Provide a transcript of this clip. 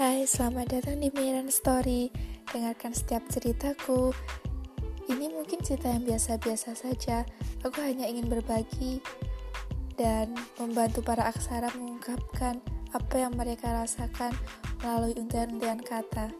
Hai, selamat datang di Miran Story. Dengarkan setiap ceritaku. Ini mungkin cerita yang biasa-biasa saja. Aku hanya ingin berbagi dan membantu para aksara mengungkapkan apa yang mereka rasakan melalui untian-untian kata.